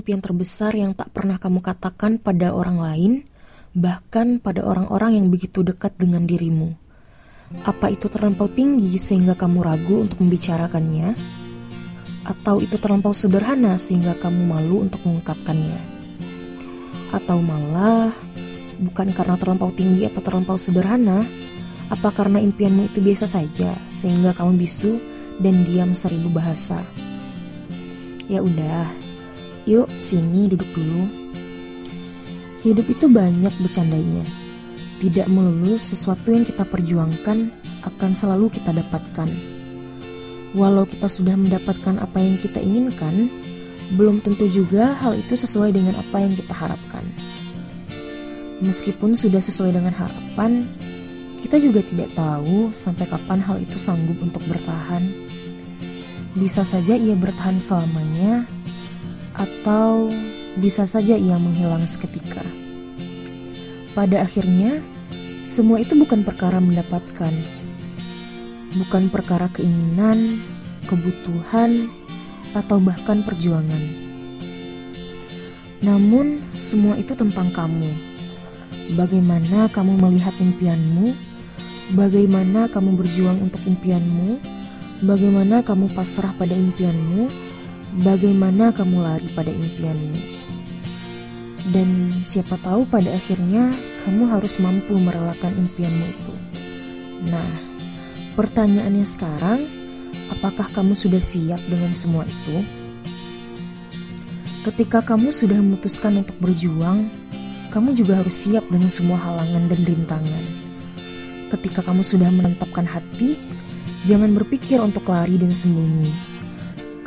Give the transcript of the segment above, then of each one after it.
impian terbesar yang tak pernah kamu katakan pada orang lain, bahkan pada orang-orang yang begitu dekat dengan dirimu? Apa itu terlampau tinggi sehingga kamu ragu untuk membicarakannya? Atau itu terlampau sederhana sehingga kamu malu untuk mengungkapkannya? Atau malah bukan karena terlampau tinggi atau terlampau sederhana? Apa karena impianmu itu biasa saja sehingga kamu bisu dan diam seribu bahasa? Ya udah, Yuk, sini duduk dulu. Hidup itu banyak bercandanya. Tidak melulu sesuatu yang kita perjuangkan akan selalu kita dapatkan. Walau kita sudah mendapatkan apa yang kita inginkan, belum tentu juga hal itu sesuai dengan apa yang kita harapkan. Meskipun sudah sesuai dengan harapan, kita juga tidak tahu sampai kapan hal itu sanggup untuk bertahan. Bisa saja ia bertahan selamanya, atau bisa saja ia menghilang seketika. Pada akhirnya, semua itu bukan perkara mendapatkan, bukan perkara keinginan, kebutuhan, atau bahkan perjuangan. Namun, semua itu tentang kamu. Bagaimana kamu melihat impianmu? Bagaimana kamu berjuang untuk impianmu? Bagaimana kamu pasrah pada impianmu? Bagaimana kamu lari pada impianmu. Dan siapa tahu pada akhirnya kamu harus mampu merelakan impianmu itu. Nah, pertanyaannya sekarang, apakah kamu sudah siap dengan semua itu? Ketika kamu sudah memutuskan untuk berjuang, kamu juga harus siap dengan semua halangan dan rintangan. Ketika kamu sudah menetapkan hati, jangan berpikir untuk lari dan sembunyi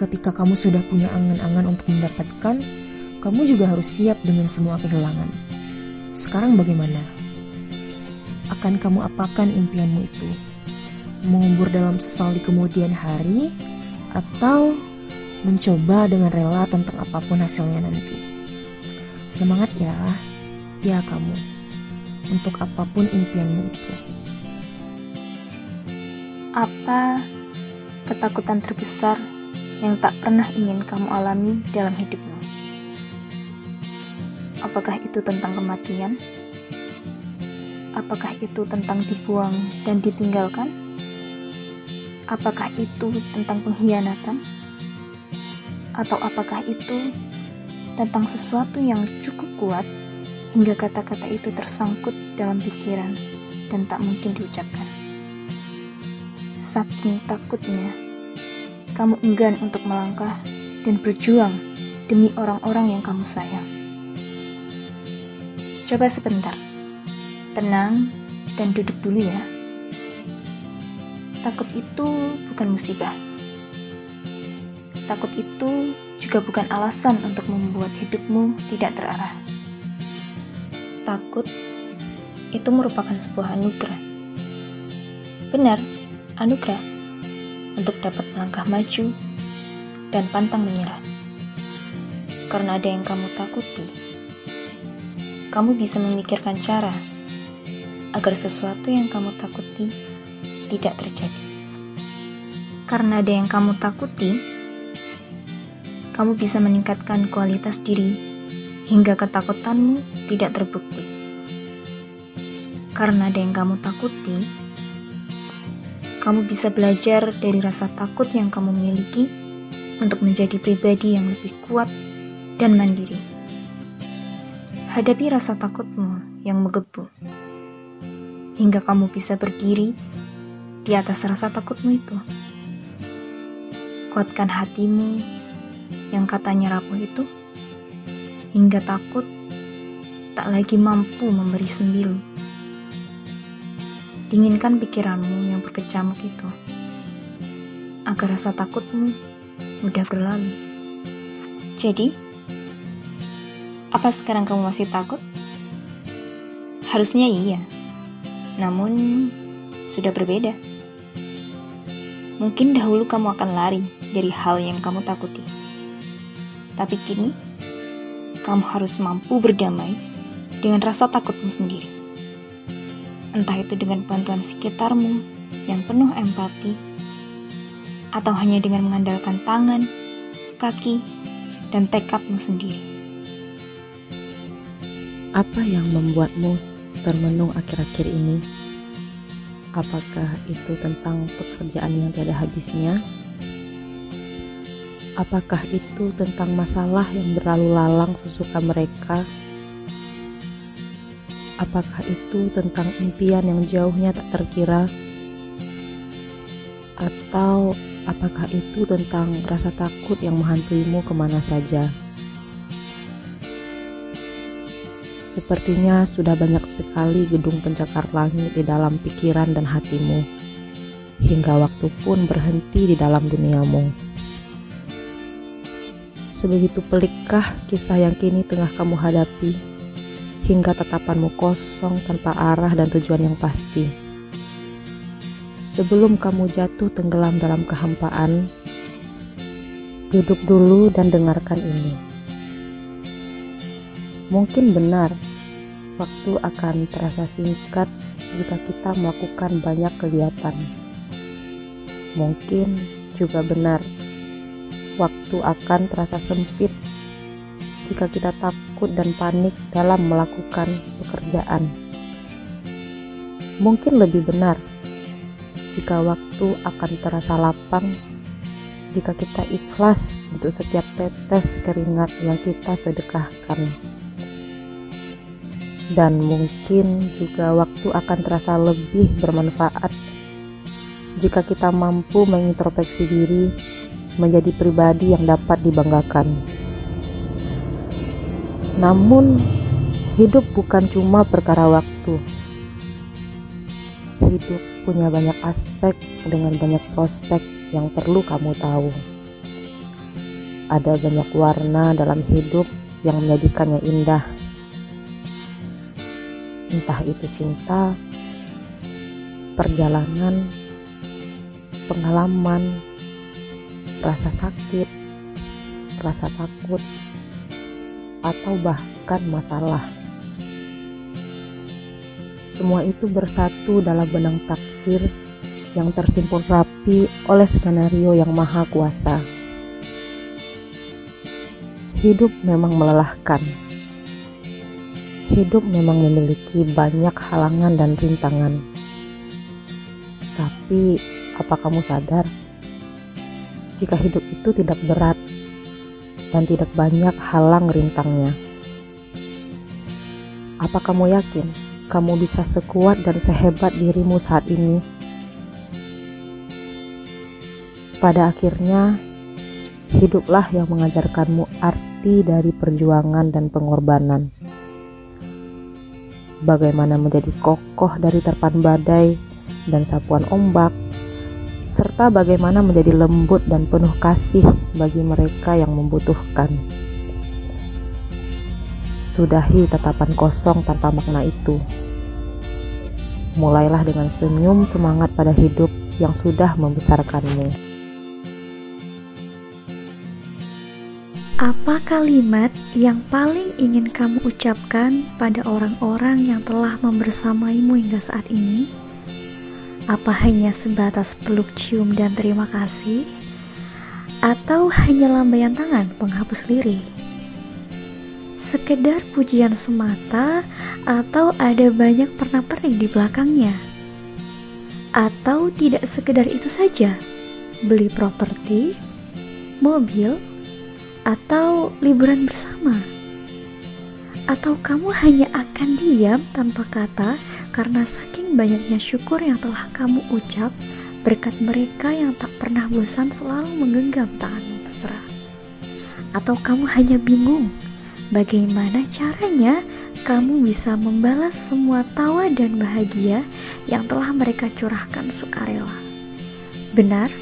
ketika kamu sudah punya angan-angan untuk mendapatkan, kamu juga harus siap dengan semua kehilangan. Sekarang bagaimana? Akan kamu apakan impianmu itu? Mengubur dalam sesal di kemudian hari atau mencoba dengan rela tentang apa pun hasilnya nanti? Semangat ya, ya kamu, untuk apa pun impianmu itu. Apa ketakutan terbesar yang tak pernah ingin kamu alami dalam hidupmu. Apakah itu tentang kematian? Apakah itu tentang dibuang dan ditinggalkan? Apakah itu tentang pengkhianatan? Atau apakah itu tentang sesuatu yang cukup kuat hingga kata-kata itu tersangkut dalam pikiran dan tak mungkin diucapkan? Saking takutnya kamu enggan untuk melangkah dan berjuang demi orang-orang yang kamu sayang. Coba sebentar, tenang dan duduk dulu ya. Takut itu bukan musibah. Takut itu juga bukan alasan untuk membuat hidupmu tidak terarah. Takut itu merupakan sebuah anugerah. Benar, anugerah untuk dapat melangkah maju dan pantang menyerah. Karena ada yang kamu takuti, kamu bisa memikirkan cara agar sesuatu yang kamu takuti tidak terjadi. Karena ada yang kamu takuti, kamu bisa meningkatkan kualitas diri hingga ketakutanmu tidak terbukti. Karena ada yang kamu takuti, kamu bisa belajar dari rasa takut yang kamu miliki untuk menjadi pribadi yang lebih kuat dan mandiri. Hadapi rasa takutmu yang menggebu, hingga kamu bisa berdiri di atas rasa takutmu itu. Kuatkan hatimu yang katanya rapuh itu, hingga takut tak lagi mampu memberi sembilu Dinginkan pikiranmu yang berkecamuk itu, agar rasa takutmu mudah berlalu. Jadi, apa sekarang kamu masih takut? Harusnya iya, namun sudah berbeda. Mungkin dahulu kamu akan lari dari hal yang kamu takuti, tapi kini kamu harus mampu berdamai dengan rasa takutmu sendiri. Entah itu dengan bantuan sekitarmu yang penuh empati, atau hanya dengan mengandalkan tangan, kaki, dan tekadmu sendiri. Apa yang membuatmu termenung akhir-akhir ini? Apakah itu tentang pekerjaan yang tiada habisnya? Apakah itu tentang masalah yang berlalu lalang sesuka mereka? Apakah itu tentang impian yang jauhnya tak terkira? Atau apakah itu tentang rasa takut yang menghantuimu ke mana saja? Sepertinya sudah banyak sekali gedung pencakar langit di dalam pikiran dan hatimu, hingga waktu pun berhenti di dalam duniamu. Sebegitu pelikkah kisah yang kini tengah kamu hadapi, hingga tatapanmu kosong tanpa arah dan tujuan yang pasti. Sebelum kamu jatuh tenggelam dalam kehampaan, duduk dulu dan dengarkan ini. Mungkin benar, waktu akan terasa singkat jika kita melakukan banyak kegiatan. Mungkin juga benar, waktu akan terasa sempit jika kita takut dan panik dalam melakukan pekerjaan. Mungkin lebih benar jika waktu akan terasa lapang jika kita ikhlas untuk setiap tetes keringat yang kita sedekahkan dan mungkin juga waktu akan terasa lebih bermanfaat jika kita mampu mengintrospeksi diri menjadi pribadi yang dapat dibanggakan. Namun, hidup bukan cuma perkara waktu. Hidup punya banyak aspek dengan banyak prospek yang perlu kamu tahu. Ada banyak warna dalam hidup yang menjadikannya indah entah itu cinta, perjalanan, pengalaman, rasa sakit, rasa takut, atau bahkan masalah. Semua itu bersatu dalam benang takdir yang tersimpul rapi oleh skenario yang maha kuasa. Hidup memang melelahkan Hidup memang memiliki banyak halangan dan rintangan. Tapi, apa kamu sadar jika hidup itu tidak berat dan tidak banyak halang rintangnya? Apa kamu yakin kamu bisa sekuat dan sehebat dirimu saat ini? Pada akhirnya, hiduplah yang mengajarkanmu arti dari perjuangan dan pengorbanan bagaimana menjadi kokoh dari terpan badai dan sapuan ombak, serta bagaimana menjadi lembut dan penuh kasih bagi mereka yang membutuhkan. Sudahi tatapan kosong tanpa makna itu. Mulailah dengan senyum semangat pada hidup yang sudah membesarkanmu. Apa kalimat yang paling ingin kamu ucapkan pada orang-orang yang telah membersamaimu hingga saat ini? Apa hanya sebatas peluk cium dan terima kasih? Atau hanya lambaian tangan penghapus lirih? Sekedar pujian semata atau ada banyak pernak-pernik di belakangnya? Atau tidak sekedar itu saja? Beli properti, mobil, atau liburan bersama? Atau kamu hanya akan diam tanpa kata karena saking banyaknya syukur yang telah kamu ucap berkat mereka yang tak pernah bosan selalu menggenggam tanganmu mesra? Atau kamu hanya bingung bagaimana caranya kamu bisa membalas semua tawa dan bahagia yang telah mereka curahkan sukarela? Benar?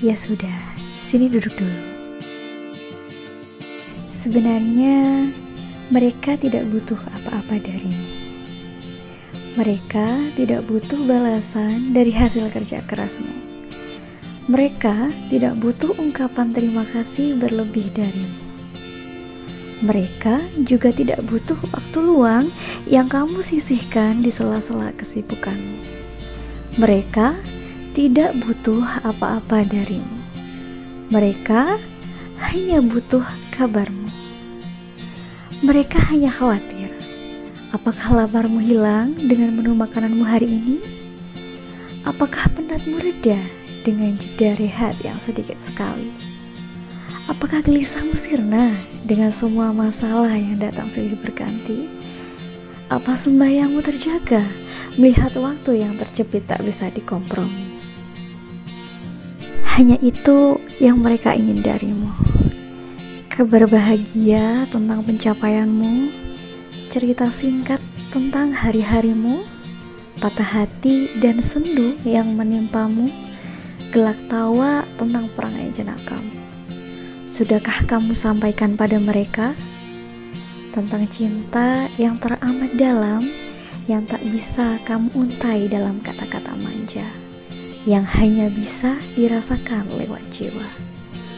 Ya sudah, Sini duduk dulu. Sebenarnya Mereka tidak butuh apa-apa darimu. Mereka tidak butuh balasan dari hasil kerja kerasmu. Mereka tidak butuh ungkapan terima kasih berlebih darimu. Mereka juga tidak butuh waktu luang yang kamu sisihkan di sela-sela kesibukanmu. Mereka tidak butuh apa-apa darimu. Mereka hanya butuh kabarmu. Mereka hanya khawatir, apakah laparmu hilang dengan menu makananmu hari ini? Apakah penatmu reda dengan jeda rehat yang sedikit sekali? Apakah gelisahmu sirna dengan semua masalah yang datang silih berganti? Apa sembayangmu terjaga melihat waktu yang terjepit tak bisa dikompromi? Hanya itu yang mereka ingin darimu kabar bahagia tentang pencapaianmu, cerita singkat tentang hari-harimu, patah hati dan sendu yang menimpamu, gelak tawa tentang perangai jenakamu. Sudahkah kamu sampaikan pada mereka tentang cinta yang teramat dalam yang tak bisa kamu untai dalam kata-kata manja yang hanya bisa dirasakan lewat jiwa?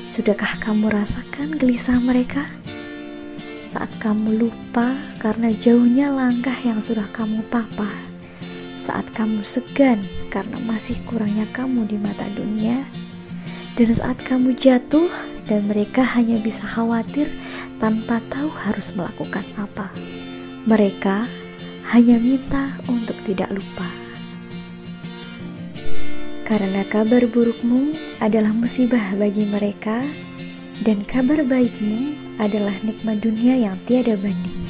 Sudahkah kamu rasakan gelisah mereka? Saat kamu lupa karena jauhnya langkah yang sudah kamu papa, saat kamu segan karena masih kurangnya kamu di mata dunia, dan saat kamu jatuh dan mereka hanya bisa khawatir tanpa tahu harus melakukan apa. Mereka hanya minta untuk tidak lupa. Karena kabar burukmu adalah musibah bagi mereka, dan kabar baikmu adalah nikmat dunia yang tiada banding.